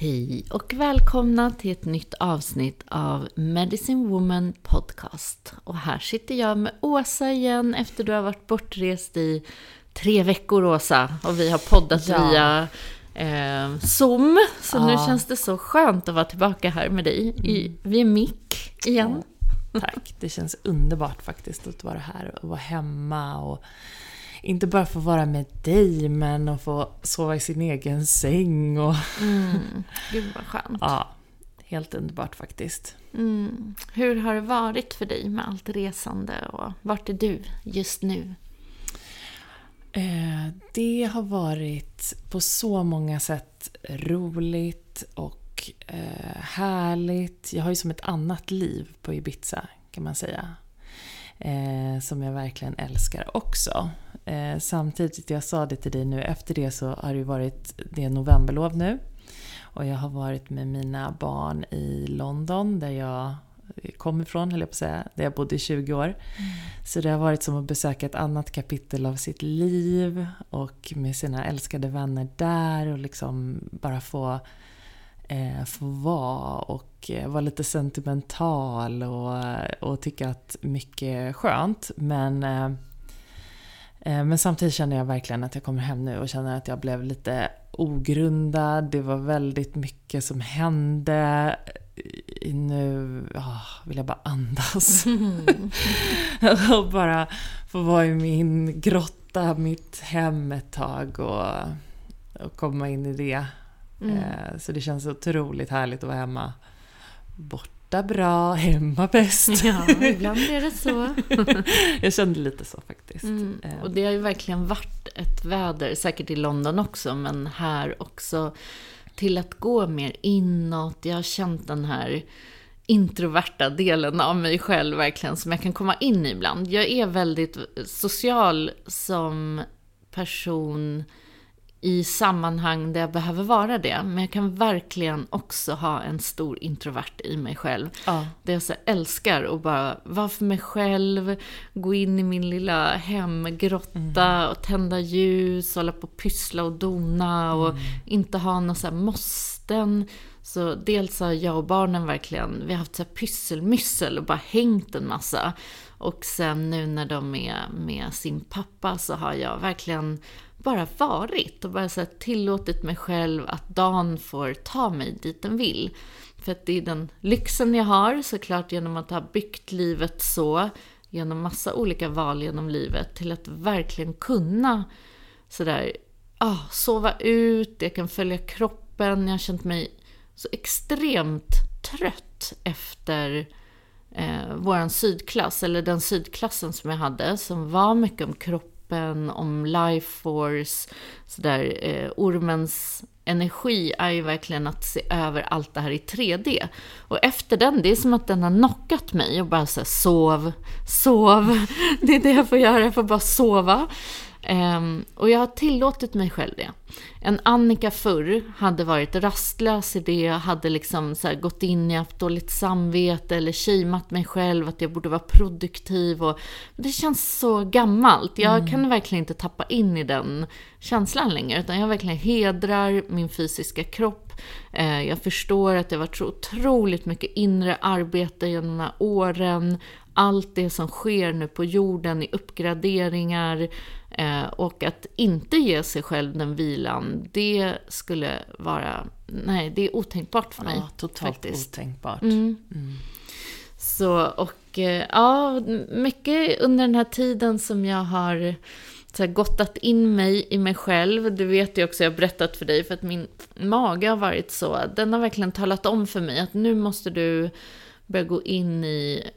Hej och välkomna till ett nytt avsnitt av Medicine Woman Podcast. Och här sitter jag med Åsa igen efter du har varit bortrest i tre veckor Åsa. Och vi har poddat Ja. via eh, Zoom. Så nu Ja. Mm. känns det så skönt att vara tillbaka här med dig i, vid mick igen. Tack, det känns underbart faktiskt att vara här och vara hemma och inte bara få vara med dig men att få sova i sin egen säng och Mm, gud vad skönt. ja, helt underbart faktiskt. Mm. Hur har det varit för dig med allt resande och vart är du just nu? Eh, Det har varit på så många sätt roligt och eh, härligt. Jag har ju som ett annat liv på Ibiza kan man säga. Eh, som jag verkligen älskar också. Eh, samtidigt, jag sa det till dig nu, efter det så har det varit, det är novemberlov nu. Och jag har varit med mina barn i London där jag kom ifrån, höll jag på att säga, där jag bodde i 20 år. Så det har varit som att besöka ett annat kapitel av sitt liv och med sina älskade vänner där och liksom bara få, eh, få vara och eh, vara lite sentimental och, och tycka att mycket är skönt. Men, eh, men samtidigt känner jag verkligen att jag kommer hem nu och känner att jag blev lite ogrundad. Det var väldigt mycket som hände. Nu ah, vill jag bara andas. och bara få vara i min grotta, mitt hem ett tag och, och komma in i det. Eh, Så det känns otroligt härligt att vara hemma. Borta bra, hemma bäst. Ja, ibland är det så. jag kände lite så faktiskt. Mm. Eh, Och det har ju verkligen varit ett väder, säkert i London också, men här också till att gå mer inåt. Jag har känt den här introverta delen av mig själv verkligen som jag kan komma in i ibland. Jag är väldigt social som person i sammanhang där jag behöver vara det. Men jag kan verkligen också ha en stor introvert i mig själv. Ja. Där jag så älskar att bara vara för mig själv, gå in i min lilla hemgrotta och tända ljus, hålla på och pyssla och dona och inte ha några så här måsten. Så dels har jag och barnen verkligen, vi har haft så här pysselmyssel och bara hängt en massa. Och sen nu när de är med sin pappa så har jag verkligen bara varit och bara så tillåtit mig själv att dagen får ta mig dit den vill. För att det är den lyxen jag har såklart genom att ha byggt livet så. genom massa olika val genom livet till att verkligen kunna sådär, ah, sova ut, jag kan följa kroppen. Jag har känt mig så extremt trött efter eh, våran sydklass, eller den sydklassen som jag hade, som var mycket om kroppen, om life force, sådär, eh, ormens energi är ju verkligen att se över allt det här i 3D. Och efter den, det är som att den har knockat mig och bara såhär sov, sov. Det är det jag får göra, jag får bara sova. Um, och jag har tillåtit mig själv det. En Annika förr hade varit rastlös i det, hade liksom så gått in i haft dåligt samvete eller kimat mig själv att jag borde vara produktiv. Och, det känns så gammalt. Jag mm. kan verkligen inte tappa in i den känslan längre, utan jag verkligen hedrar min fysiska kropp. Uh, jag förstår att det har varit så otroligt mycket inre arbete genom de här åren. Allt det som sker nu på jorden i uppgraderingar, Eh, och att inte ge sig själv den vilan, det skulle vara... Nej, det är otänkbart för mig. Ja, totalt faktiskt. otänkbart. Mm. Mm. Så, och eh, ja, mycket under den här tiden som jag har så här, gottat in mig i mig själv. Du vet ju också, jag har berättat för dig, för att min mage har varit så. Den har verkligen talat om för mig att nu måste du börja gå in i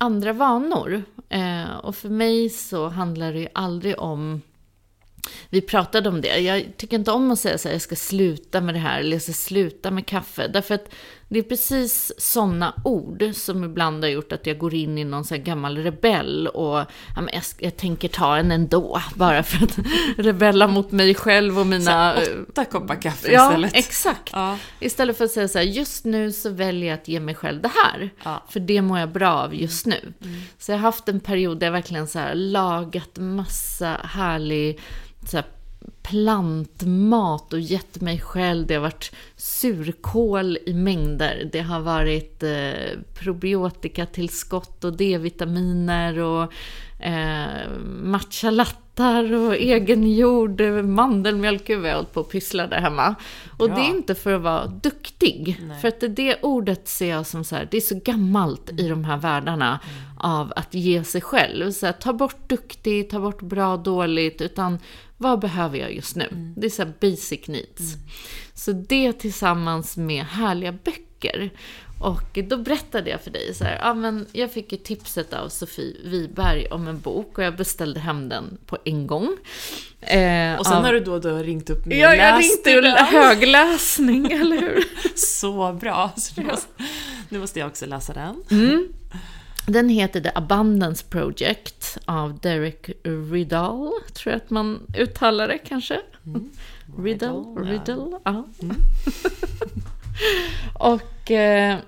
andra vanor. Eh, och för mig så handlar det ju aldrig om vi pratade om det. Jag tycker inte om att säga så här, jag ska sluta med det här, eller jag ska sluta med kaffe. Därför att det är precis sådana ord som ibland har gjort att jag går in i någon sån här gammal rebell och ja, jag, jag tänker ta en ändå, bara för att rebella mot mig själv och mina... Så åtta koppar kaffe ja, istället. Exakt. Ja, Istället för att säga så här, just nu så väljer jag att ge mig själv det här. Ja. För det mår jag bra av just nu. Mm. Så jag har haft en period där jag verkligen så här lagat massa härlig så här, plantmat och gett mig själv. Det har varit surkål i mängder. Det har varit eh, probiotikatillskott och D-vitaminer och eh, matchalattar och egengjord mandelmjölk. Gud vad jag hållit på och pysslar där hemma. Och Bra. det är inte för att vara duktig. Nej. För att det ordet ser jag som så här, det är så gammalt mm. i de här världarna mm. av att ge sig själv. Så här, ta bort duktig, ta bort bra, dåligt, utan vad behöver jag just nu? Mm. Det är så basic needs. Mm. Så det tillsammans med härliga böcker. Och då berättade jag för dig så här, ja men jag fick ju tipset av Sofie Wiberg om en bok och jag beställde hem den på en gång. Eh, och sen av... har du då då ringt upp med Ja, jag ringde högläsning, eller hur? Så bra! Så nu, måste, nu måste jag också läsa den. Mm. Den heter The Abundance Project av Derek Riddall, tror jag att man uttalar det kanske. Mm. Riddle, Riddle, ja. Mm. och eh,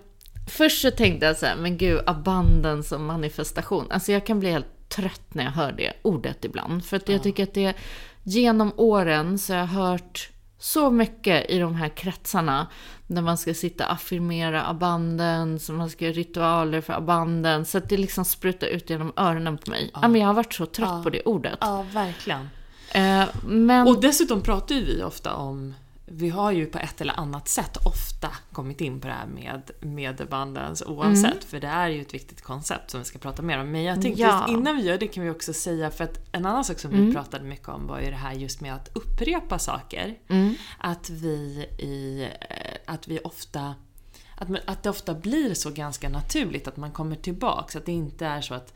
först så tänkte jag så här, men gud, abundance och manifestation. Alltså jag kan bli helt trött när jag hör det ordet ibland. För att jag tycker att det genom åren så har jag hört så mycket i de här kretsarna. Där man ska sitta och affirmera abanden, så man ska göra ritualer för abanden. Så att det liksom sprutar ut genom öronen på mig. Ja. jag har varit så trött ja. på det ordet. Ja, verkligen. Eh, men... Och dessutom pratar ju vi ofta om vi har ju på ett eller annat sätt ofta kommit in på det här med mediebandens oavsett, mm. för det är ju ett viktigt koncept som vi ska prata mer om. Men jag tänkte ja. innan vi gör det kan vi också säga, för att en annan sak som mm. vi pratade mycket om var ju det här just med att upprepa saker. Mm. Att vi i, eh, att vi ofta att, att det ofta blir så ganska naturligt att man kommer tillbaks. Att det inte är så att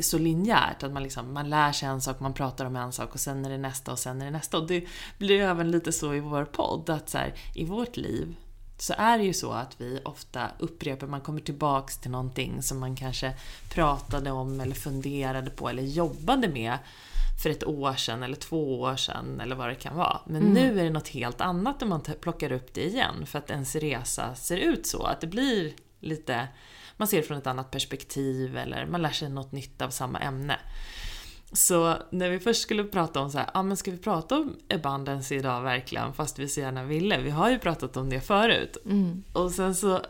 så linjärt. Att man, liksom, man lär sig en sak, man pratar om en sak och sen är det nästa och sen är det nästa. Och det blir även lite så i vår podd, att så här, i vårt liv så är det ju så att vi ofta upprepar, man kommer tillbaks till någonting som man kanske pratade om eller funderade på eller jobbade med för ett år sedan eller två år sedan eller vad det kan vara. Men mm. nu är det något helt annat när man plockar upp det igen för att ens resa ser ut så. Att det blir lite man ser från ett annat perspektiv eller man lär sig något nytt av samma ämne. Så när vi först skulle prata om så här, ah, men ska vi prata om abundance idag verkligen? Fast vi så gärna ville. Vi har ju pratat om det förut. Mm. Och sen så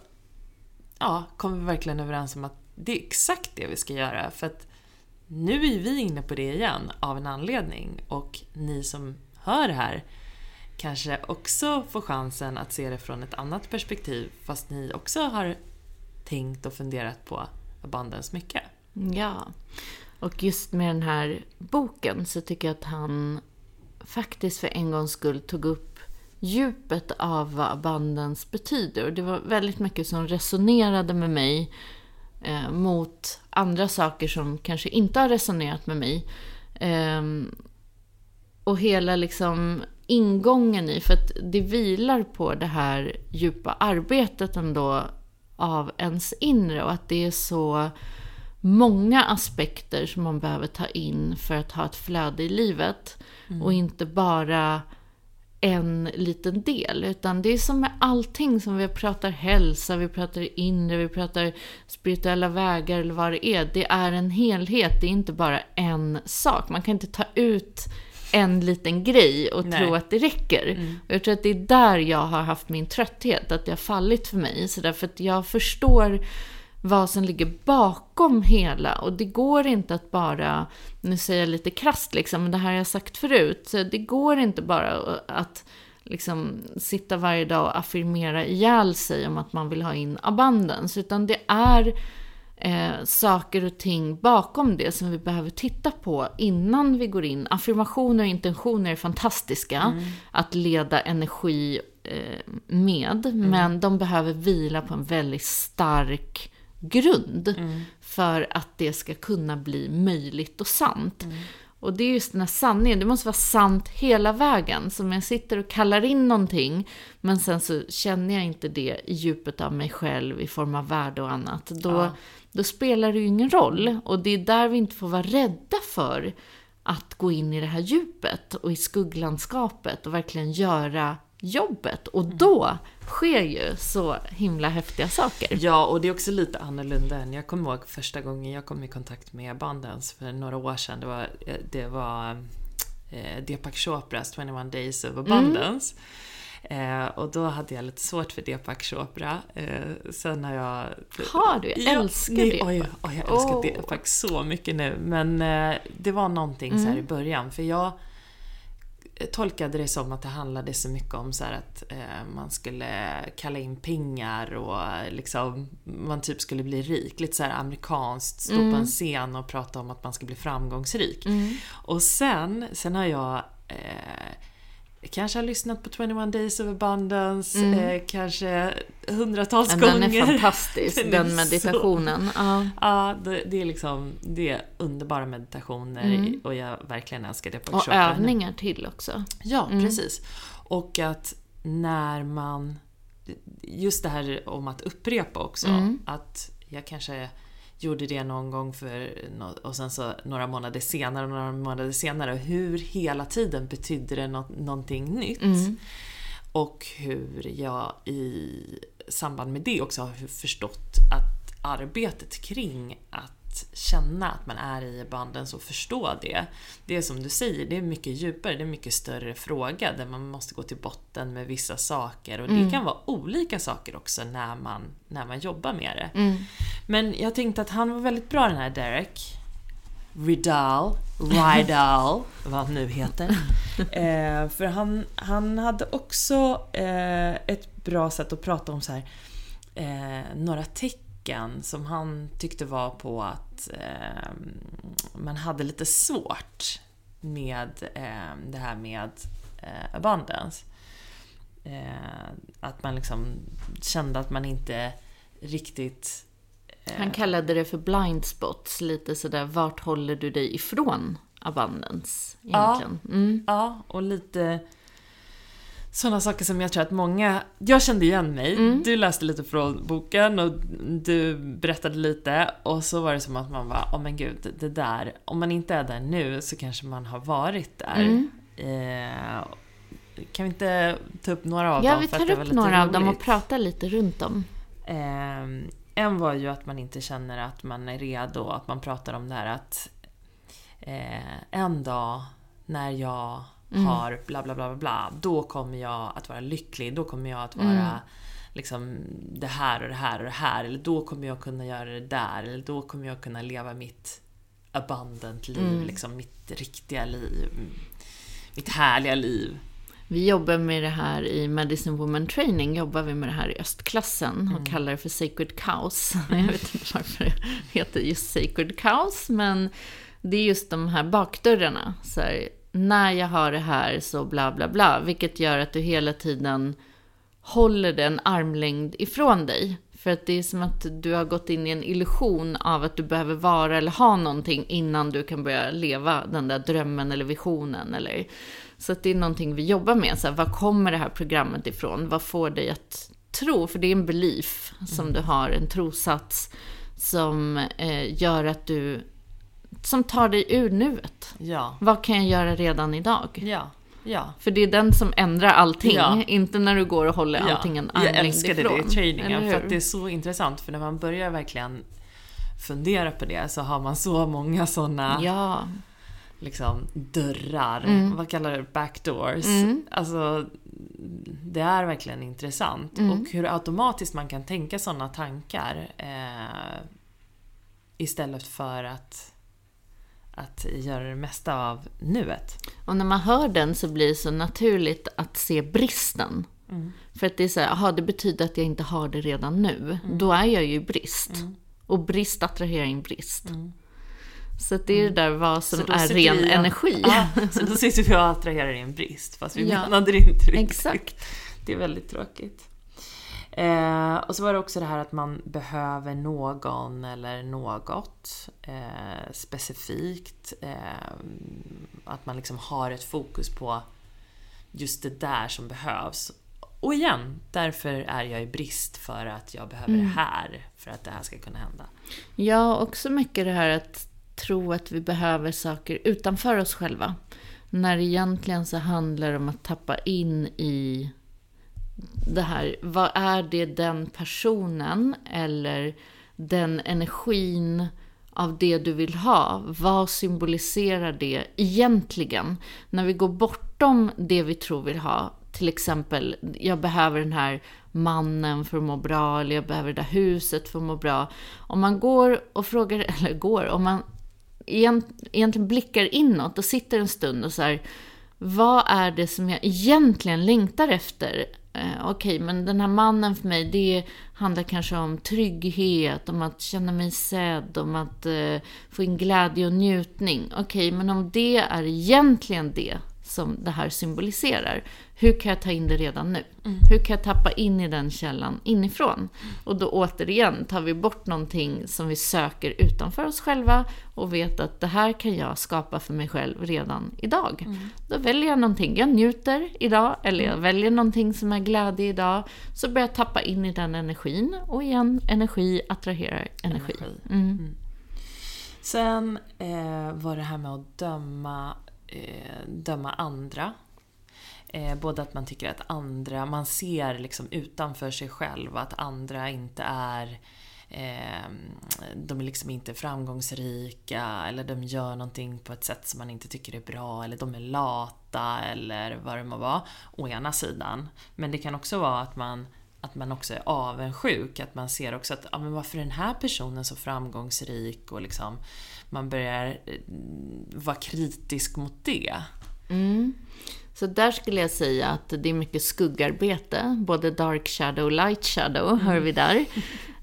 ja, kom vi verkligen överens om att det är exakt det vi ska göra. För att nu är vi inne på det igen av en anledning. Och ni som hör det här kanske också får chansen att se det från ett annat perspektiv fast ni också har tänkt och funderat på abundance mycket. Ja. Och just med den här boken så tycker jag att han faktiskt för en gångs skull tog upp djupet av vad bandens betyder. Och det var väldigt mycket som resonerade med mig eh, mot andra saker som kanske inte har resonerat med mig. Eh, och hela liksom ingången i, för att det vilar på det här djupa arbetet ändå av ens inre och att det är så många aspekter som man behöver ta in för att ha ett flöde i livet. Mm. Och inte bara en liten del. Utan det är som med allting som vi pratar hälsa, vi pratar inre, vi pratar spirituella vägar eller vad det är. Det är en helhet, det är inte bara en sak. Man kan inte ta ut en liten grej och Nej. tro att det räcker. Mm. Jag tror att det är där jag har haft min trötthet, att det har fallit för mig. Så därför att jag förstår vad som ligger bakom hela. Och det går inte att bara, nu säger jag lite krasst liksom, men det här har jag sagt förut. Så det går inte bara att liksom sitta varje dag och affirmera ihjäl sig om att man vill ha in abundance. Utan det är eh, saker och ting bakom det som vi behöver titta på innan vi går in. Affirmationer och intentioner är fantastiska mm. att leda energi eh, med, mm. men de behöver vila på en väldigt stark grund mm. för att det ska kunna bli möjligt och sant. Mm. Och det är just den här sanningen, det måste vara sant hela vägen. Så om jag sitter och kallar in någonting, men sen så känner jag inte det i djupet av mig själv i form av värde och annat, då, ja. Då spelar det ju ingen roll. Och det är där vi inte får vara rädda för att gå in i det här djupet och i skugglandskapet och verkligen göra jobbet. Och mm. då sker ju så himla häftiga saker. Ja, och det är också lite annorlunda än jag kommer ihåg första gången jag kom i kontakt med Bandance för några år sedan. Det var, det var eh, Deepak Chopras 21 Days of Abundance. Mm. Eh, och då hade jag lite svårt för Deepak Chopra. Eh, sen har jag... Har du? Jag ja, älskar nej, Deepak. Oj, oj, jag älskar oh. Deepak så mycket nu. Men eh, det var någonting mm. så här i mm. början. För jag tolkade det som att det handlade så mycket om så att eh, man skulle kalla in pengar och liksom man typ skulle bli rik. Lite så här amerikanskt, stå mm. på en scen och prata om att man ska bli framgångsrik. Mm. Och sen, sen har jag eh, kanske har lyssnat på 21 Days of Abundance, mm. eh, kanske hundratals Men gånger. Den är fantastisk, den, den meditationen. Så, ja, ja det, det, är liksom det är underbara meditationer mm. och jag verkligen älskar det på Och övningar till också. Ja, mm. precis. Och att när man... Just det här om att upprepa också. Mm. Att jag kanske gjorde det någon gång för, och sen så några månader senare och några månader senare. Hur hela tiden betydde det något, någonting nytt. Mm. Och hur jag i samband med det också har förstått att arbetet kring att känna att man är i banden och förstå det. Det är som du säger, det är mycket djupare, det är en mycket större fråga där man måste gå till botten med vissa saker och det mm. kan vara olika saker också när man, när man jobbar med det. Mm. Men jag tänkte att han var väldigt bra den här Derek. Ridal, Rydal, vad han nu heter. Eh, för han, han hade också eh, ett bra sätt att prata om så här, eh, några tecken som han tyckte var på att eh, man hade lite svårt med eh, det här med eh, abundance. att man liksom kände att man inte riktigt han kallade det för blind spots, lite sådär, vart håller du dig ifrån abundance egentligen? Ja, mm. ja och lite sådana saker som jag tror att många... Jag kände igen mig. Mm. Du läste lite från boken och du berättade lite och så var det som att man var, åh oh, men gud, det där, om man inte är där nu så kanske man har varit där. Mm. Eh, kan vi inte ta upp några av ja, dem? Ja, vi tar upp några roligt. av dem och pratar lite runt dem. Eh, en var ju att man inte känner att man är redo, att man pratar om det här att eh, en dag när jag mm. har bla bla bla bla, då kommer jag att vara lycklig, då kommer jag att vara mm. liksom det här och det här och det här, eller då kommer jag kunna göra det där, eller då kommer jag kunna leva mitt abundant liv, mm. liksom mitt riktiga liv, mitt härliga liv. Vi jobbar med det här i Medicine Woman Training, jobbar vi med det här i östklassen och kallar det för Sacred Cows. Jag vet inte varför det heter just Sacred Cows, men det är just de här bakdörrarna. Så här, när jag har det här så bla bla bla, vilket gör att du hela tiden håller den armlängd ifrån dig. För att det är som att du har gått in i en illusion av att du behöver vara eller ha någonting innan du kan börja leva den där drömmen eller visionen. Eller... Så att det är någonting vi jobbar med. Så här, var kommer det här programmet ifrån? Vad får dig att tro? För det är en belief som du har, en trosats som eh, gör att du som tar dig ur nuet. Ja. Vad kan jag göra redan idag? Ja. Ja. För det är den som ändrar allting, Ja. inte när du går och håller allting en jag armlängd älskade ifrån. det i trainingen för att det är så intressant för när man börjar verkligen fundera på det så har man så många sådana Ja, liksom, dörrar. Mm. Vad kallar du det? Backdoors. Mm. Alltså, det är verkligen intressant. Mm. Och hur automatiskt man kan tänka sådana tankar eh, istället för att, att göra det mesta av nuet. och när man hör den så blir det så naturligt att se bristen. Mm. För att det är så här, aha, det betyder att jag inte har det redan nu. Mm. Då är jag ju i brist. Och brist attraherar in brist. Så att det är det där vad som Mm. Så är ren vi energi. Ja, så då sitter vi och attraherar i en brist fast vi Ja. menade det inte riktigt. Exakt. Det är väldigt tråkigt. Eh, och så var det också det här att man behöver någon eller något eh, specifikt. Eh, att man liksom har ett fokus på just det där som behövs. Och igen, därför är jag i brist för att jag behöver Mm. det här för att det här ska kunna hända. Ja, också mycket det här att tro att vi behöver saker utanför oss själva. När egentligen så handlar det om att tappa in i det här. Vad är det den personen eller den energin av det du vill ha, vad symboliserar det egentligen? När vi går bortom det vi tror vi vill ha, till exempel, jag behöver den här mannen för att må bra, eller jag behöver det där huset för att må bra. Om man går och frågar, eller går, om man egentligen blickar inåt och sitter en stund och så här, vad är det som jag egentligen längtar efter? Eh, Okej, men den här mannen för mig, det handlar kanske om trygghet, om att känna mig sedd, om att eh, få in glädje och njutning. Okej, men om det är egentligen det som det här symboliserar, hur kan jag ta in det redan nu? Hur kan jag tappa in i den källan inifrån? Och då återigen tar vi bort någonting som vi söker utanför oss själva och vet att det här kan jag skapa för mig själv redan idag. Då väljer jag någonting, jag njuter idag, eller jag väljer någonting som är glädje idag, så börjar jag tappa in i den energin och igen, energi attraherar energi. Mm. Sen eh, var det här med att döma, eh, döma andra. Eh, både att man tycker att andra, man ser liksom utanför sig själv att andra inte är eh, de är liksom inte framgångsrika eller de gör någonting på ett sätt som man inte tycker är bra eller de är lata eller vad det må vara. Å ena sidan. Men det kan också vara att man att man också är avundsjuk, att man ser också att ja, men varför är den här personen så framgångsrik och liksom man börjar eh, vara kritisk mot det. Mm. Så där skulle jag säga att det är mycket skuggarbete, både dark shadow och light shadow, hör vi där.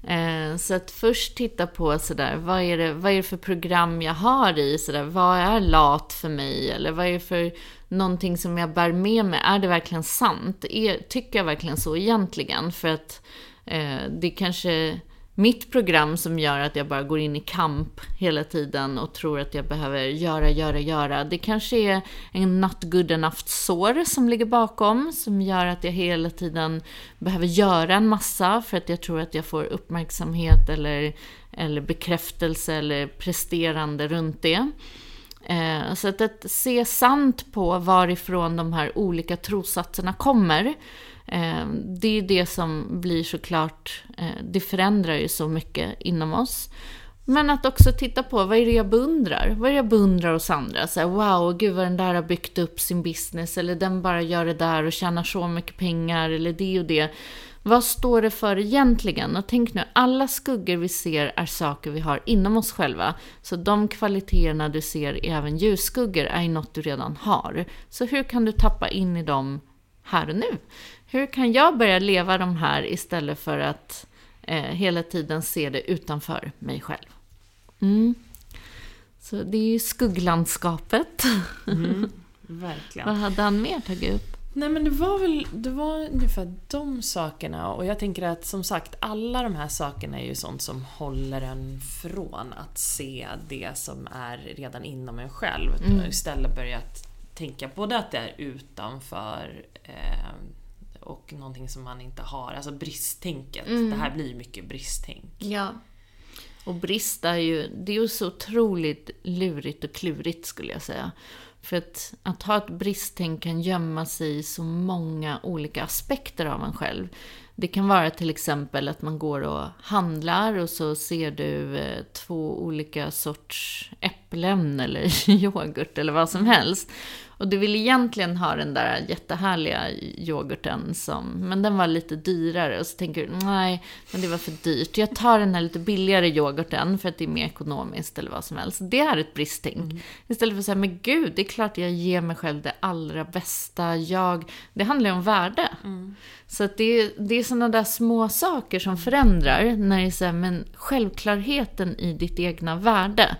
Eh, så att först titta på sådär, vad är, det, vad är det för program jag har i? Sådär, vad är lat för mig? Eller vad är det för någonting som jag bär med mig? Är det verkligen sant? Är, tycker jag verkligen så egentligen? För att eh, det är kanske mitt program som gör att jag bara går in i kamp hela tiden och tror att jag behöver göra, göra, göra. Det kanske är en not good enough sår som ligger bakom, som gör att jag hela tiden behöver göra en massa för att jag tror att jag får uppmärksamhet eller, eller bekräftelse eller presterande runt det. Eh, Så att, att se sant på varifrån de här olika trossatserna kommer, eh, det är det som blir såklart, eh, det förändrar ju så mycket inom oss. Men att också titta på vad är det jag beundrar? Vad är det jag beundrar hos andra? Så här, wow, gud vad den där har byggt upp sin business, eller den bara gör det där och tjänar så mycket pengar, eller det och det. Vad står det för egentligen? Och tänk nu, alla skuggor vi ser är saker vi har inom oss själva. Så de kvaliteterna du ser i även ljusskuggor är ju något du redan har. Så hur kan du tappa in i dem här och nu? Hur kan jag börja leva de här istället för att eh, hela tiden se det utanför mig själv? Mm. Så det är ju skugglandskapet. Mm, verkligen. Vad hade han mer tagit upp? Nej men det var väl det var ungefär de sakerna och jag tänker att som sagt alla de här sakerna är ju sånt som håller en från att se det som är redan inom en själv. Mm. Istället börja tänka både att det är utanför eh, och någonting som man inte har. Alltså bristtänket. Mm. Det här blir mycket bristtänk. Ja. Och brist är ju, det är ju så otroligt lurigt och klurigt skulle jag säga. För att, att ha ett bristtänk kan gömma sig i så många olika aspekter av en själv. Det kan vara till exempel att man går och handlar och så ser du eh, två olika sorts äpplen eller yoghurt eller vad som helst. Och du vill egentligen ha den där jättehärliga yoghurten som, men den var lite dyrare. Och så tänker du, nej, men det var för dyrt. Jag tar den här lite billigare yoghurten för att det är mer ekonomiskt eller vad som helst. Det är ett bristtänk. Mm. Istället för att säga, men gud, det är klart jag ger mig själv det allra bästa. Jag, det handlar ju om värde. Mm. Så att det, det är sådana där små saker som förändrar när det är så här, men självklarheten i ditt egna värde.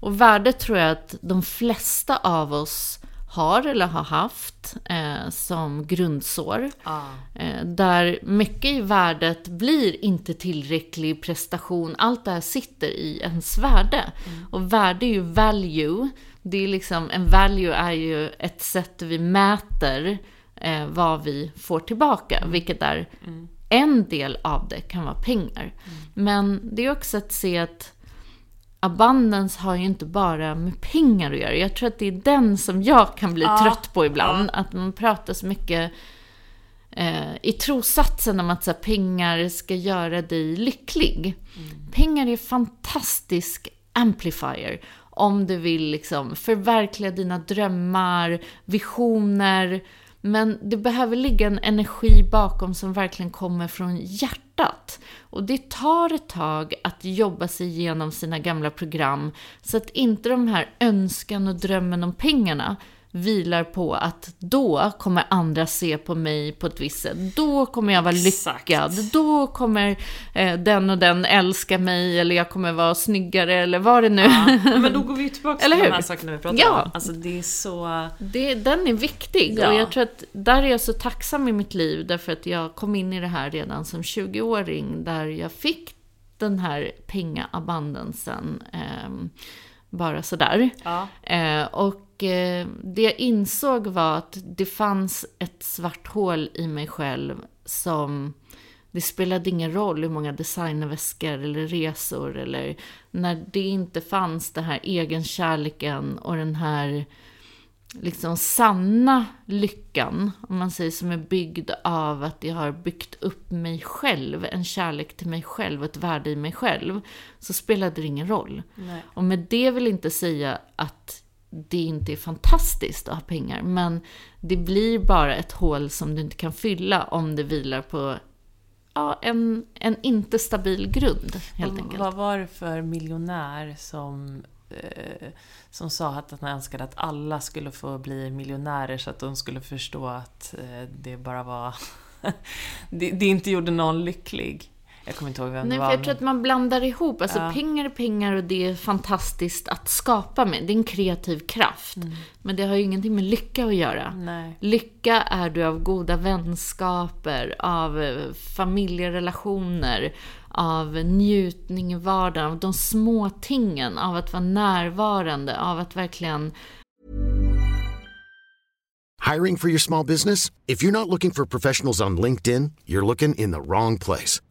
Och värde tror jag att de flesta av oss har eller har haft eh, som grundsår. Ah. Eh, där mycket i värdet blir inte tillräcklig prestation. Allt det här sitter i ens värde. Mm. Och värde är ju value. Det är liksom, en value är ju ett sätt vi mäter eh, vad vi får tillbaka, mm. vilket är mm. en del av det kan vara pengar. Mm. Men det är också att se att abundance har ju inte bara med pengar att göra. Jag tror att det är den som jag kan bli ja, trött på ibland. Ja. Att man pratar så mycket eh, i trosatsen om att så här, pengar ska göra dig lycklig. Mm. Pengar är fantastisk amplifier om du vill liksom förverkliga dina drömmar, visioner, men det behöver ligga en energi bakom som verkligen kommer från hjärtat. Och det tar ett tag att jobba sig igenom sina gamla program så att inte de här önskan och drömmen om pengarna vilar på att då kommer andra se på mig på ett visst sätt. Då kommer jag vara Exakt. lyckad. Då kommer eh, den och den älska mig eller jag kommer vara snyggare eller vad det nu ja, Men då går vi tillbaka till de här sakerna vi pratade ja. om. Alltså det är så... Det, den är viktig ja. och jag tror att där är jag så tacksam i mitt liv därför att jag kom in i det här redan som 20-åring där jag fick den här pengaabundansen eh, bara sådär. Ja. Eh, och eh, det jag insåg var att det fanns ett svart hål i mig själv som det spelade ingen roll hur många designväskor eller resor eller när det inte fanns den här egenkärleken och den här liksom sanna lyckan, om man säger som är byggd av att jag har byggt upp mig själv, en kärlek till mig själv, ett värde i mig själv, så spelade det ingen roll. Nej. Och med det vill inte säga att det inte är fantastiskt att ha pengar, men det blir bara ett hål som du inte kan fylla om det vilar på ja, en, en inte stabil grund, helt Och enkelt. Vad var det för miljonär som, eh, som sa att han önskade att alla skulle få bli miljonärer så att de skulle förstå att eh, det bara var... det, det inte gjorde någon lycklig? Jag kommer inte ihåg vem Nej, det var. För jag tror att man blandar ihop. Alltså ja. pengar är pengar och det är fantastiskt att skapa med. Det är en kreativ kraft. Mm. Men det har ju ingenting med lycka att göra. Nej. Lycka är du av goda vänskaper, av eh, familjerelationer, av njutning i vardagen, av de små tingen, av att vara närvarande, av att verkligen Hiring for your small business? If you're not looking for professionals on LinkedIn, you're looking in the wrong place.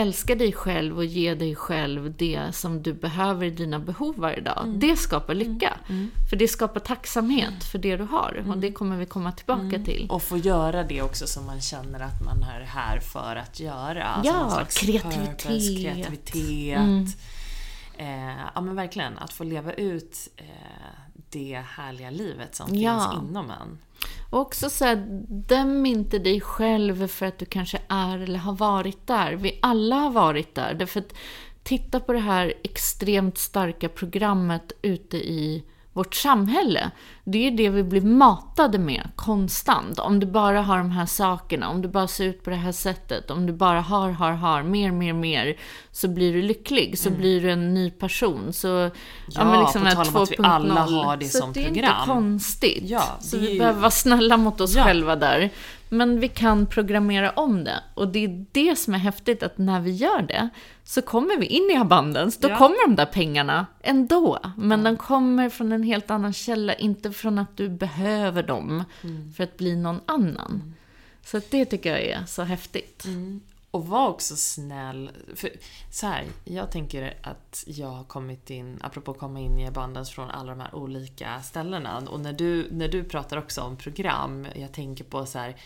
Älska dig själv och ge dig själv det som du behöver i dina behov varje dag. Mm. Det skapar lycka. För det skapar tacksamhet för det du har. Och det kommer vi komma tillbaka Mm. till. Och få göra det också som man känner att man är här för att göra. Alltså Ja, kreativitet. purpose, kreativitet. Eh, ja men verkligen, att få leva ut eh, det härliga livet som Ja. finns inom en. Och också så här, döm inte dig själv för att du kanske är eller har varit där. Vi alla har varit där. Därför att titta på det här extremt starka programmet ute i vårt samhälle. Det är det vi blir matade med konstant. Om du bara har de här sakerna, om du bara ser ut på det här sättet, om du bara har, har, har, mer, mer, mer, så blir du lycklig, så blir du en ny person. Så, ja, Mm. Ja, på den här tal om att vi 2.0. alla har det så som det är program. inte konstigt. Ja, så det är vi ju- behöver vara snälla mot oss Ja. själva där. Men vi kan programmera om det. Och det är det som är häftigt, att när vi gör det, så kommer vi in i abundance. Då Ja. kommer de där pengarna ändå. Men de kommer från en helt annan källa, inte från att du behöver dem Mm. för att bli någon annan. Så att det tycker jag är så häftigt. Mm. Och var också snäll. För så här, jag tänker att jag har kommit in, apropå komma in i abundance från alla de här olika ställena. Och när du, när du pratar också om program, jag tänker på så här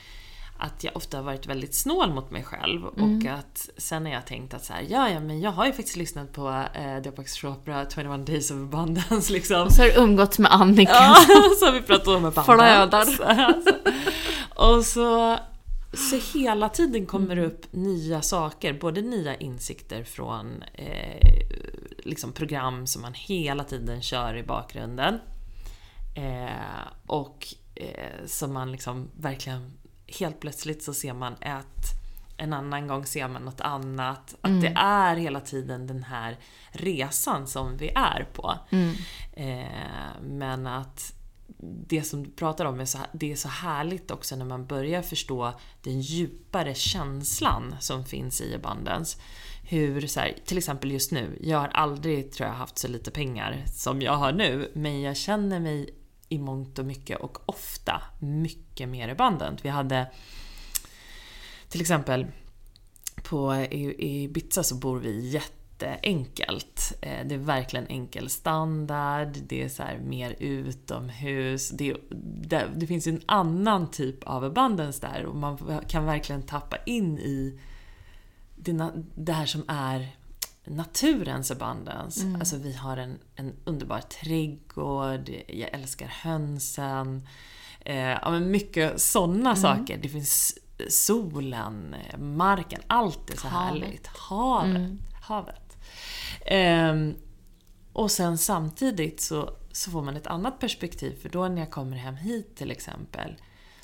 att jag ofta har varit väldigt snål mot mig själv och att sen har jag tänkt att så här, ja, ja men jag har ju faktiskt lyssnat på eh, Deepak Chopra 21 Days of Abundance liksom. Och så har du umgåtts med Annika. Ja, så har vi pratat om abundance. Alltså. Och så, så hela tiden kommer det upp nya saker, både nya insikter från eh, liksom program som man hela tiden kör i bakgrunden. Eh, och eh, som man liksom verkligen, helt plötsligt så ser man ett, en annan gång ser man något annat. Att det är hela tiden den här resan som vi är på. Eh, men att det som du pratar om är så, det är så härligt också när man börjar förstå den djupare känslan som finns i abundance. Hur, så här, till exempel just nu, jag har aldrig tror jag haft så lite pengar som jag har nu, men jag känner mig i mångt och mycket och ofta mycket mer abundant. Vi hade till exempel på Ibiza så bor vi jätteenkelt. Eh, det är verkligen enkel standard, det är så här mer utomhus. Det, det, det finns ju en annan typ av abundance där och man kan verkligen tappa in i det här som är naturens abundance. Alltså vi har en, en underbar trädgård, jag älskar hönsen. Eh, ja, men mycket sådana saker. Det finns solen, eh, marken, allt är så Havet. härligt. Havet. Havet. Ehm, och sen samtidigt så, så får man ett annat perspektiv, för då när jag kommer hem hit till exempel,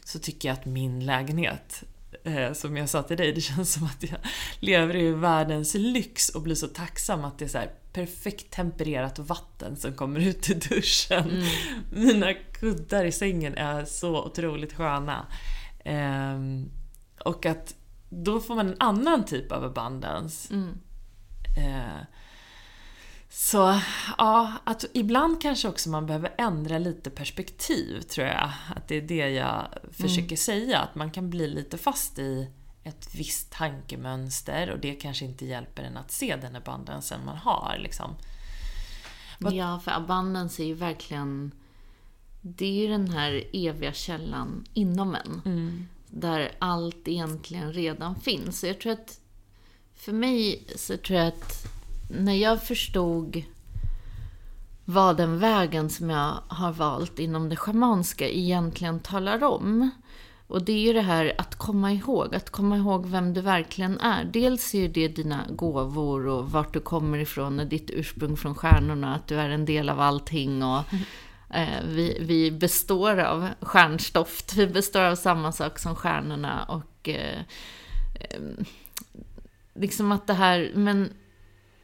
så tycker jag att min lägenhet, eh, som jag sa till dig, det känns som att jag lever i världens lyx och blir så tacksam att det är så här perfekt tempererat vatten som kommer ut i duschen. Mina kuddar i sängen är så otroligt sköna. Ehm, och att då får man en annan typ av abundance. Eh, så ja, att ibland kanske också man behöver ändra lite perspektiv tror jag. Att det är det jag försöker säga. Att man kan bli lite fast i ett visst tankemönster och det kanske inte hjälper en att se den abundansen man har. Liksom. Vad- Ja, för abundance är ju verkligen... Det är ju den här eviga källan inom en. Där allt egentligen redan finns. Så jag tror att... För mig så tror jag att när jag förstod vad den vägen som jag har valt inom det schamanska egentligen talar om. Och det är ju det här att komma ihåg, att komma ihåg vem du verkligen är. Dels är ju det dina gåvor och vart du kommer ifrån och ditt ursprung från stjärnorna, att du är en del av allting och eh, vi, vi består av stjärnstoft, vi består av samma sak som stjärnorna och eh, eh, liksom att det här, men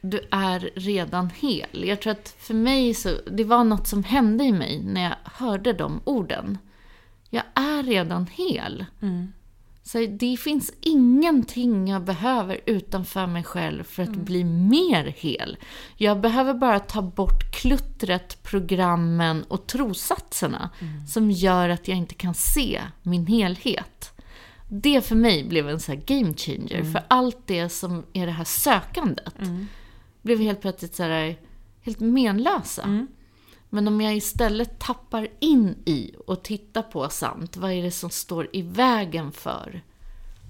du är redan hel. Jag tror att för mig så, det var något som hände i mig när jag hörde de orden. Jag är redan hel. Så det finns ingenting jag behöver utanför mig själv för att bli mer hel. Jag behöver bara ta bort kluttret, programmen och trossatserna som gör att jag inte kan se min helhet. Det för mig blev en här game changer. För allt det som är det här sökandet blev helt plötsligt så här, helt menlösa. Men om jag istället tappar in i och tittar på samt, vad är det som står i vägen för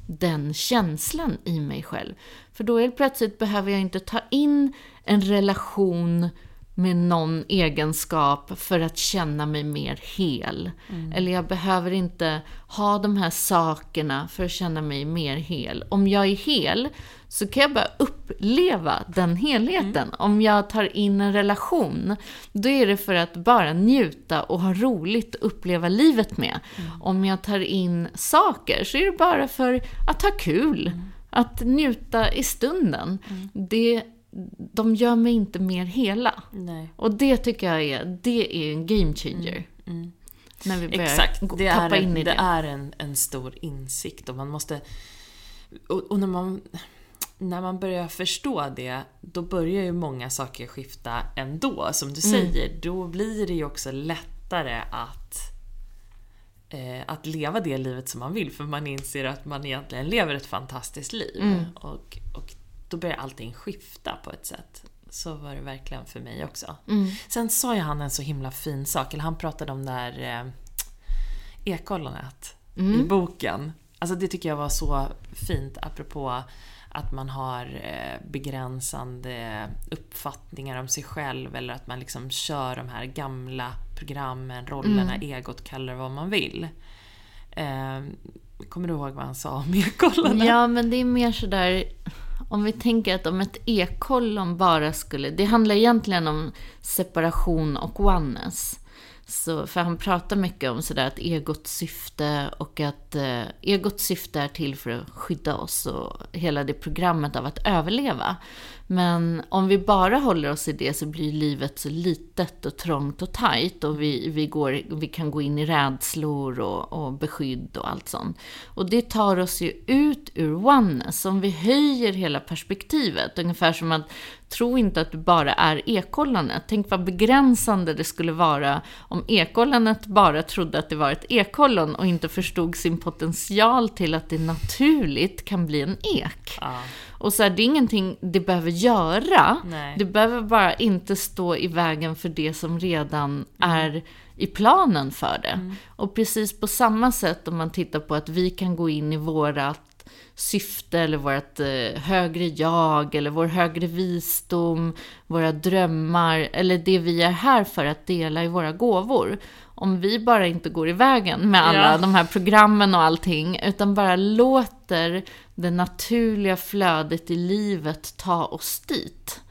den känslan i mig själv? För då helt plötsligt behöver jag inte ta in en relation med någon egenskap för att känna mig mer hel. Eller jag behöver inte ha de här sakerna för att känna mig mer hel. Om jag är hel så kan jag bara uppleva den helheten. Om jag tar in en relation, då är det för att bara njuta och ha roligt och uppleva livet med. Om jag tar in saker så är det bara för att ha kul. Att njuta i stunden. Det, de gör mig inte mer hela. Nej. Och det tycker jag är, det är en game changer. När vi börjar Exakt, det är, tappa in en, i det det. är en, en stor insikt och man måste... Och, och när, man, när man börjar förstå det, då börjar ju många saker skifta ändå. Som du säger, då blir det ju också lättare att, eh, att leva det livet som man vill. För man inser att man egentligen lever ett fantastiskt liv. Och, och då börjar allting skifta på ett sätt. Så var det verkligen för mig också. Sen sa ju han en så himla fin sak, eller han pratade om det här eh, ekollonet i boken. Alltså det tycker jag var så fint apropå att man har eh, begränsande uppfattningar om sig själv eller att man liksom kör de här gamla programmen, rollerna, egot, kallar det vad man vill. Eh, kommer du ihåg vad han sa om ekollonet? Ja, men det är mer sådär... Om vi tänker att om ett ekollon bara skulle... Det handlar egentligen om separation och oneness. Så, för han pratar mycket om sådär att egots syfte och att eh, egots syfte är till för att skydda oss och hela det programmet av att överleva. Men om vi bara håller oss i det så blir livet så litet och trångt och tajt och vi, vi, går, vi kan gå in i rädslor och, och beskydd och allt sånt. Och det tar oss ju ut ur oneness. Om vi höjer hela perspektivet, ungefär som att tro inte att du bara är ekollonet. Tänk vad begränsande det skulle vara om ekollonet bara trodde att det var ett ekollon och inte förstod sin potential till att det naturligt kan bli en ek. Ah. Och så här, det är ingenting det behöver göra. Nej. Det behöver bara inte stå i vägen för det som redan är i planen för det. Och precis på samma sätt om man tittar på att vi kan gå in i vårat syfte eller vårt eh, högre jag eller vår högre visdom, våra drömmar eller det vi är här för att dela i våra gåvor. Om vi bara inte går i vägen med alla Ja. de här programmen och allting, utan bara låter det naturliga flödet i livet ta oss dit,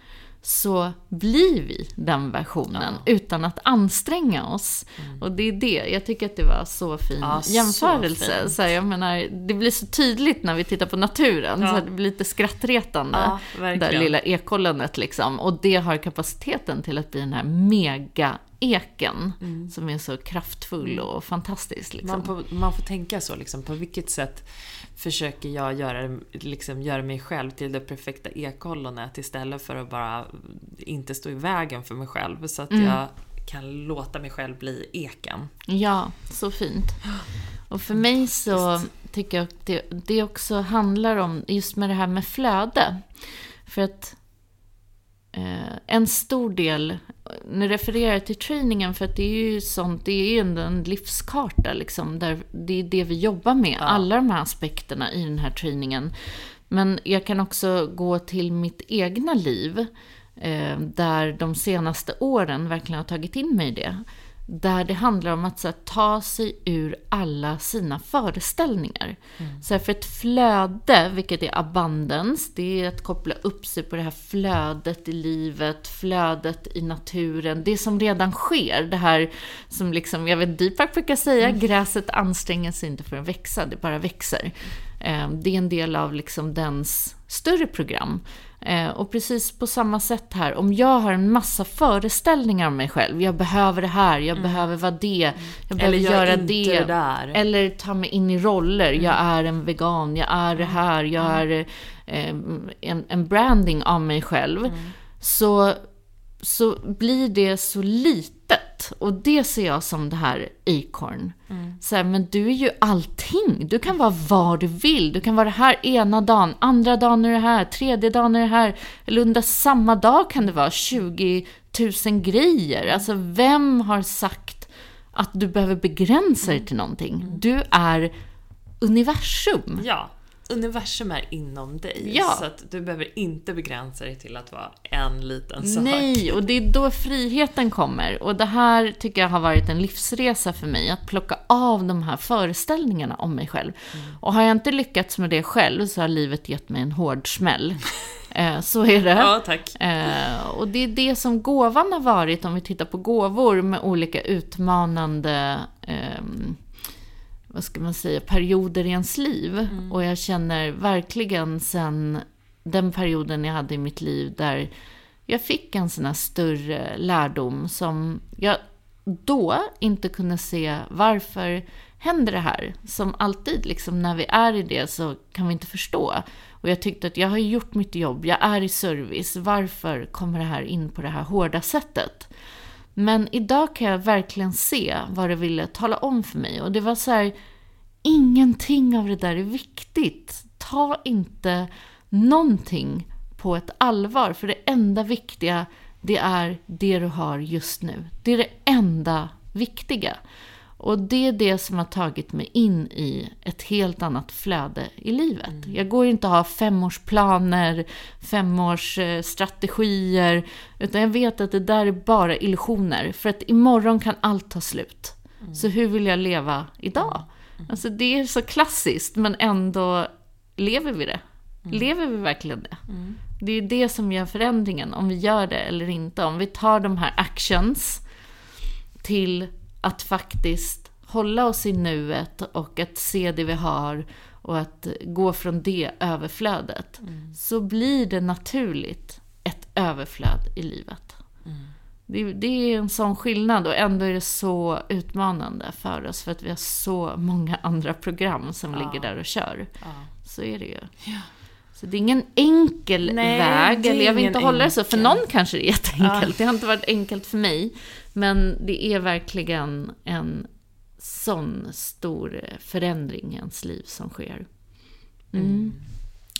så blir vi den versionen utan att anstränga oss. Och det är det, jag tycker att det var så fin Ja, så jämförelse. fint. Så här, jag menar, det blir så tydligt när vi tittar på naturen, Ja. så här, det blir lite skrattretande. Ja, det där lilla ekollonet liksom. Och det har kapaciteten till att bli den här mega-eken, som är så kraftfull och fantastisk. Liksom. Man, får, man får tänka så, liksom, på vilket sätt försöker jag göra, liksom, göra mig själv till det perfekta ekollonet istället för att bara inte stå i vägen för mig själv så att jag kan låta mig själv bli eken. Ja, så fint. Och för mig så tycker jag att det, det också handlar om, just med det här med flöde. För att en stor del, nu refererar jag till trainingen för att det är ju sånt, det är ju ändå en livskarta liksom, där det är det vi jobbar med, alla de här aspekterna i den här träningen. Men jag kan också gå till mitt egna liv, eh, där de senaste åren verkligen har tagit in mig i det. Där det handlar om att här, ta sig ur alla sina föreställningar. Så här, för ett flöde, vilket är abundance, det är att koppla upp sig på det här flödet i livet, flödet i naturen, det som redan sker. Det här som liksom, jag vet Deepak brukar säga, gräset anstränger sig inte för att växa, det bara växer. Eh, Det är en del av liksom dens större program. Eh, och precis på samma sätt här, om jag har en massa föreställningar om mig själv. Jag behöver det här, jag behöver vara det, jag behöver Mm. Eller jag är göra det. det. Eller ta mig in i roller. Jag Mm. är en vegan, jag är det här, jag är eh, en, en branding av mig själv. Mm. Så, så blir det så Och det ser jag som det här Acorn. Mm. Så här, men du är ju allting. Du kan vara vad du vill. Du kan vara här ena dagen, andra dagen är det här, tredje dagen är det här. Eller under samma dag kan det vara 20 000 grejer. Alltså vem har sagt att du behöver begränsa dig till någonting? Du är universum. Ja, universum är inom dig. Ja. Så att du behöver inte begränsa dig till att vara en liten sak. Nej, och det är då friheten kommer. Och det här tycker jag har varit en livsresa för mig, att plocka av de här föreställningarna om mig själv. Och har jag inte lyckats med det själv så har livet gett mig en hård smäll. Eh, så är det. Ja, tack. Eh, och det är det som gåvan har varit, om vi tittar på gåvor med olika utmanande ehm, vad ska man säga, perioder i ens liv. Och jag känner verkligen sen den perioden jag hade i mitt liv där jag fick en sån här större lärdom som jag då inte kunde se varför händer det här? Som alltid, liksom, när vi är i det så kan vi inte förstå. Och jag tyckte att jag har gjort mitt jobb, jag är i service, varför kommer det här in på det här hårda sättet? Men idag kan jag verkligen se vad det ville tala om för mig. Och det var så här, ingenting av det där är viktigt. Ta inte någonting på ett allvar, för det enda viktiga, det är det du har just nu. Det är det enda viktiga. Och det är det som har tagit mig in i ett helt annat flöde i livet. Jag går inte att ha femårsplaner, femårsstrategier, utan jag vet att det där är bara illusioner. För att imorgon kan allt ta slut. Så hur vill jag leva idag? Alltså det är så klassiskt, men ändå lever vi det. Lever vi verkligen det? Det är det som gör förändringen, om vi gör det eller inte. Om vi tar de här actions till att faktiskt hålla oss i nuet och att se det vi har och att gå från det överflödet. Så blir det naturligt ett överflöd i livet. Det, det är en sån skillnad och ändå är det så utmanande för oss för att vi har så många andra program som ligger där och kör. Så är det ju. Så det är ingen enkel Nej, väg, eller jag vill inte hålla det så. För någon kanske det är jätteenkelt. Det har inte varit enkelt för mig. Men det är verkligen en sån stor förändring i ens liv som sker. Mm.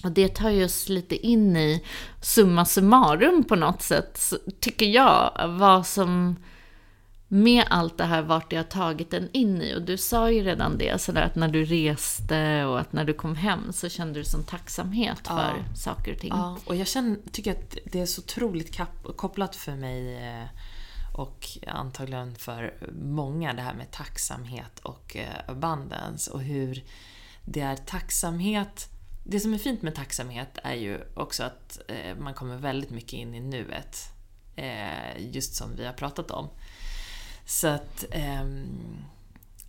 Och det tar ju oss lite in i summa summarum på något sätt, tycker jag. Vad som med allt det här, vart det har tagit en in i. Och du sa ju redan det, sådär att när du reste och att när du kom hem så kände du som tacksamhet för saker och ting. Ja, och jag känner, tycker att det är så otroligt kopplat för mig eh, och antagligen för många det här med tacksamhet och eh, abundance och hur det är tacksamhet. Det som är fint med tacksamhet är ju också att eh, man kommer väldigt mycket in i nuet. Eh, just som vi har pratat om. Så att, ehm,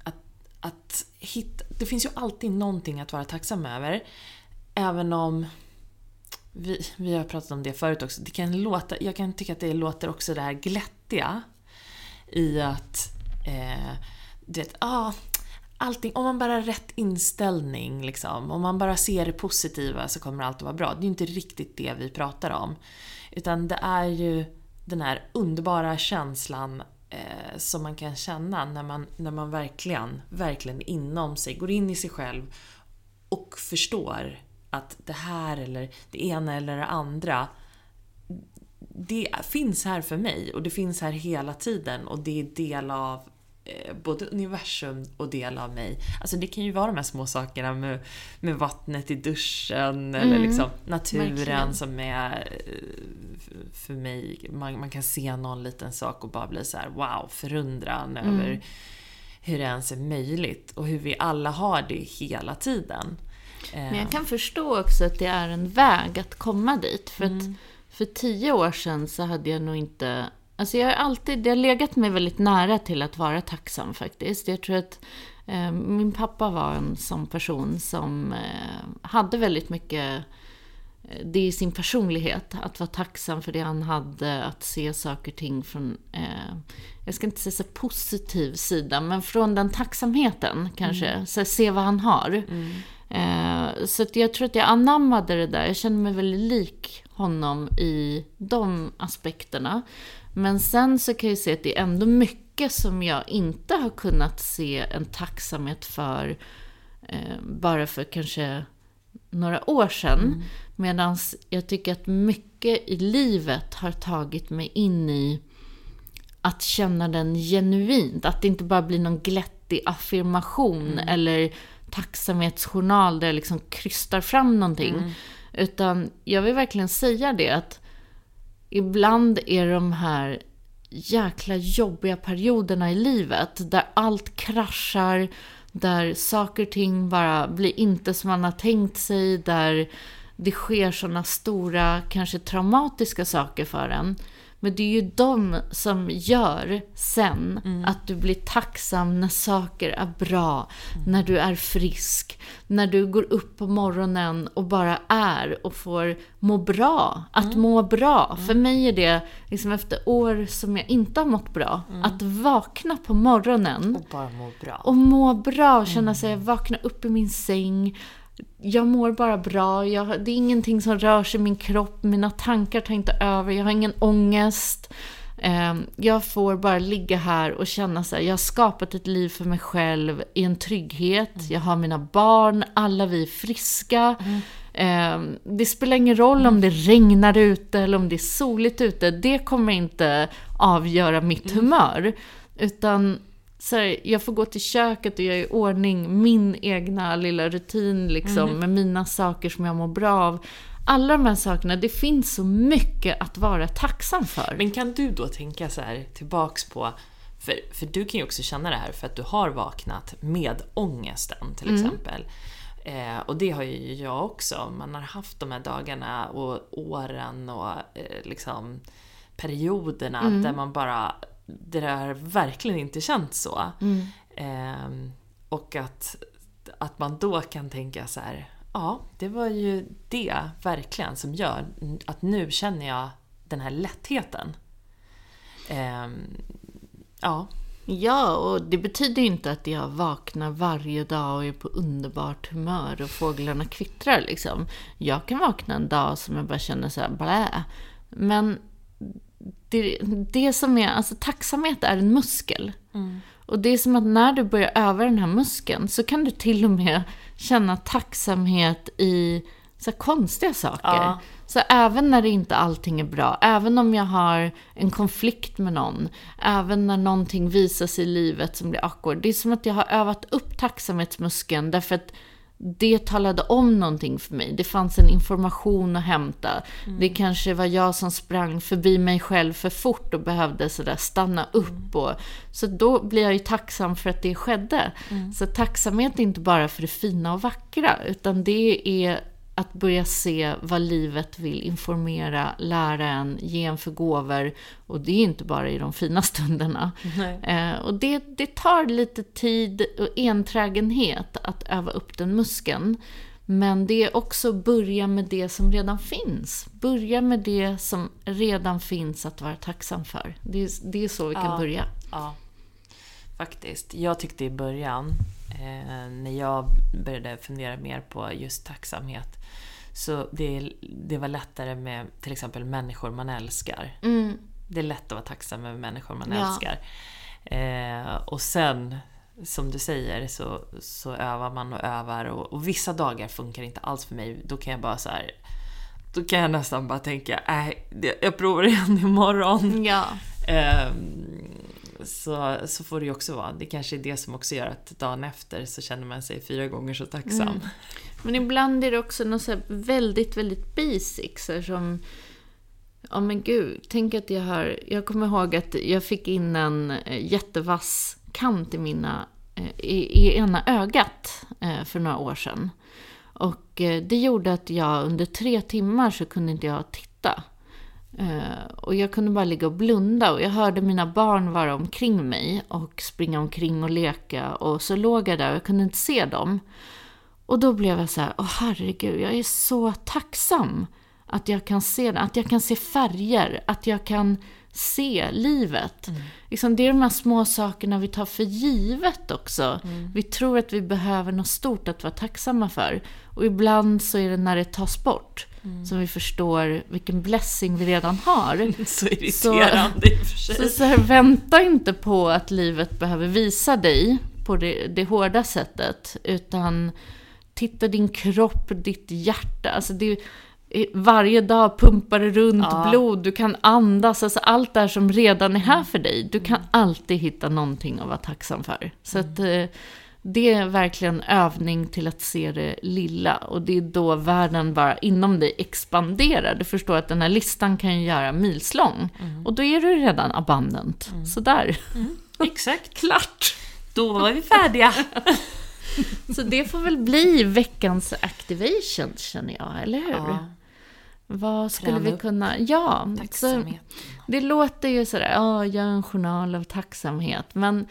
att, att hitta, det finns ju alltid någonting att vara tacksam över. Även om vi, vi har pratat om det förut också. Det kan låta, jag kan tycka att det låter också det här glättiga i att eh, du vet, ah, allting, om man bara har rätt inställning, liksom, om man bara ser det positiva så kommer allt att vara bra. Det är ju inte riktigt det vi pratar om. Utan det är ju den här underbara känslan eh, som man kan känna när man, när man verkligen, verkligen inom sig går in i sig själv och förstår att det här eller det ena eller det andra det finns här för mig och det finns här hela tiden och det är del av eh, både universum och del av mig. Alltså det kan ju vara de här små sakerna med, med vattnet i duschen eller liksom naturen verkligen. som är eh, för mig, man, man kan se någon liten sak och bara bli så här: wow, förundran över hur det ens är möjligt och hur vi alla har det hela tiden. Eh, Men jag kan förstå också att det är en väg att komma dit. För Mm. att för tio år sedan så hade jag nog inte... Alltså jag har alltid, det har legat mig väldigt nära till att vara tacksam faktiskt. Jag tror att eh, min pappa var en sån person som eh, hade väldigt mycket eh, det är sin personlighet. Att vara tacksam för det han hade, att se saker och ting från, eh, jag ska inte säga så positiv sida, men från den tacksamheten kanske. Mm. Så se vad han har. Mm. Eh, så jag tror att jag anammade det där. Jag känner mig väldigt lik honom i de aspekterna. Men sen så kan jag se att det är ändå mycket som jag inte har kunnat se en tacksamhet för eh, bara för kanske några år sedan. Mm. Medan jag tycker att mycket i livet har tagit mig in i att känna den genuint. Att det inte bara blir någon glättig affirmation mm. eller tacksamhetsjournal där jag liksom krystar fram någonting. Mm. Utan jag vill verkligen säga det att ibland är de här jäkla jobbiga perioderna i livet där allt kraschar, där saker och ting bara blir inte som man har tänkt sig, där det sker sådana stora, kanske traumatiska saker för en. Men det är ju de som gör sen mm. att du blir tacksam när saker är bra, mm. när du är frisk, när du går upp på morgonen och bara är och får må bra. Att mm. må bra. Mm. För mig är det, liksom efter år som jag inte har mått bra, mm. att vakna på morgonen. Och bara må bra. Och må bra, känna mm. sig, vakna upp i min säng, jag mår bara bra, jag, det är ingenting som rör sig i min kropp, mina tankar tar inte över, jag har ingen ångest. Eh, jag får bara ligga här och känna så här, jag har skapat ett liv för mig själv i en trygghet, mm. jag har mina barn, alla vi är friska. Mm. Eh, det spelar ingen roll om det regnar ute eller om det är soligt ute, det kommer inte avgöra mitt mm. humör. Utan så här, jag får gå till köket och göra i ordning min egna lilla rutin liksom, mm. med mina saker som jag mår bra av. Alla de här sakerna, det finns så mycket att vara tacksam för. Men kan du då tänka så här tillbaks på, för, för du kan ju också känna det här för att du har vaknat med ångesten till mm. exempel. Eh, och det har ju jag också. Man har haft de här dagarna och åren och eh, liksom perioderna mm. där man bara det har verkligen inte känts så. Mm. Eh, och att, att man då kan tänka så här, ja, det var ju det verkligen som gör att nu känner jag den här lättheten. Eh, ja. Ja, och det betyder inte att jag vaknar varje dag och är på underbart humör och fåglarna kvittrar liksom. Jag kan vakna en dag som jag bara känner så här blä. Men det, det som är, alltså tacksamhet är en muskel. Mm. Och det är som att när du börjar öva den här muskeln så kan du till och med känna tacksamhet i så konstiga saker. Ja. Så även när det inte allting är bra, även om jag har en konflikt med någon, även när någonting visar sig i livet som blir awkward. Det är som att jag har övat upp tacksamhetsmuskeln därför att det talade om någonting för mig. Det fanns en information att hämta. Mm. Det kanske var jag som sprang förbi mig själv för fort och behövde sådär stanna upp. Mm. Och, så då blir jag ju tacksam för att det skedde. Mm. Så tacksamhet är inte bara för det fina och vackra, utan det är att börja se vad livet vill informera, lära en, ge en för gåvor. Och det är inte bara i de fina stunderna. Eh, och det, det tar lite tid och enträgenhet att öva upp den muskeln. Men det är också börja med det som redan finns. Börja med det som redan finns att vara tacksam för. Det är, det är så vi kan ja, börja. Ja, faktiskt. Jag tyckte i början, eh, när jag började fundera mer på just tacksamhet, så det, det var lättare med till exempel människor man älskar. Mm. Det är lätt att vara tacksam med människor man ja. älskar. Eh, och sen, som du säger, så, så övar man och övar och, och, vissa dagar funkar inte alls för mig. Då kan jag bara så här, Då kan jag nästan bara tänka, äh, jag provar igen imorgon. Ja. Eh, så, så får det ju också vara. Det kanske är det som också gör att dagen efter så känner man sig fyra gånger så tacksam. Mm. Men ibland är det också något så väldigt, väldigt basic. Så som, ja men gud, tänk att jag har... Jag kommer ihåg att jag fick in en eh, jättevass kant i, mina, eh, i, i ena ögat eh, för några år sedan. Och det gjorde att jag under tre timmar så kunde inte jag titta. Och jag kunde bara ligga och blunda och jag hörde mina barn vara omkring mig och springa omkring och leka och så låg jag där och jag kunde inte se dem. Och då blev jag så här, åh herregud, jag är så tacksam att jag kan se att jag kan se färger, att jag kan se livet. Mm. Liksom, det är de här små sakerna vi tar för givet också. Mm. Vi tror att vi behöver något stort att vara tacksamma för. Och ibland så är det när det tas bort mm. som vi förstår vilken blessing vi redan har. så irriterande i och för sig. Så, så här, vänta inte på att livet behöver visa dig på det, det hårda sättet. Utan titta din kropp, ditt hjärta. Alltså det, varje dag pumpar det runt ja. blod, du kan andas, alltså allt det som redan är här för dig. Du kan mm. alltid hitta någonting att vara tacksam för. Så att mm. eh, det är verkligen övning till att se det lilla. Och det är då världen bara inom dig expanderar. Du förstår att den här listan kan ju göra milslång. Mm. Och då är du redan abundant. Mm. Sådär. Mm. Exakt. Klart! Då var vi färdiga. Så det får väl bli veckans activation, känner jag, eller hur? Ja. Vad skulle Träna vi kunna... Ja, så det låter ju sådär, ja, gör en journal av tacksamhet. Men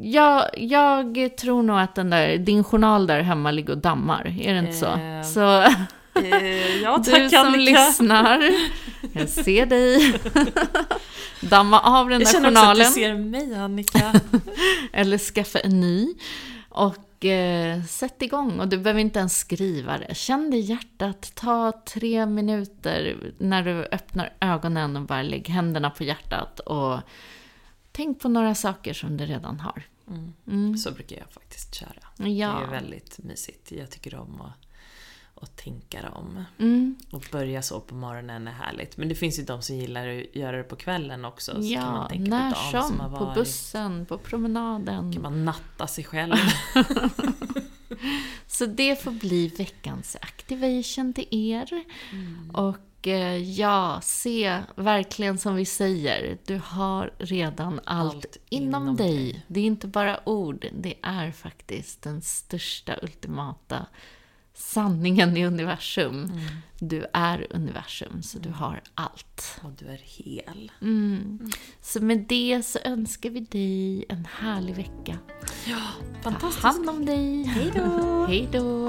jag, jag tror nog att den där, din journal där hemma ligger och dammar. Är det inte så? Eh, så eh, ja, tack, du som Annika. lyssnar, jag ser dig. Damma av den där journalen. Jag känner också att du ser mig, Annika. Eller skaffa en ny. Och eh, sätt igång. Och du behöver inte ens skriva det. Känn det i hjärtat. Ta tre minuter när du öppnar ögonen och bara lägg händerna på hjärtat. Och tänk på några saker som du redan har. Mm. Mm. Så brukar jag faktiskt köra. Ja. Det är väldigt mysigt. Jag tycker om att och tänka dem. Mm. Och börja så på morgonen är härligt. Men det finns ju de som gillar att göra det på kvällen också. Så ja, kan man tänka när på, som, som på bussen, på promenaden. kan man natta sig själv. så det får bli veckans activation till er. Mm. Och ja, se verkligen som vi säger, du har redan allt, allt inom, inom dig. dig. Det är inte bara ord, det är faktiskt den största ultimata sanningen i universum. Mm. Du är universum, så du mm. har allt. Och du är hel. Mm. mm. Så med det så önskar vi dig en härlig vecka. Ja, fantastiskt. Ta hand om dig. Hej då. Hej då.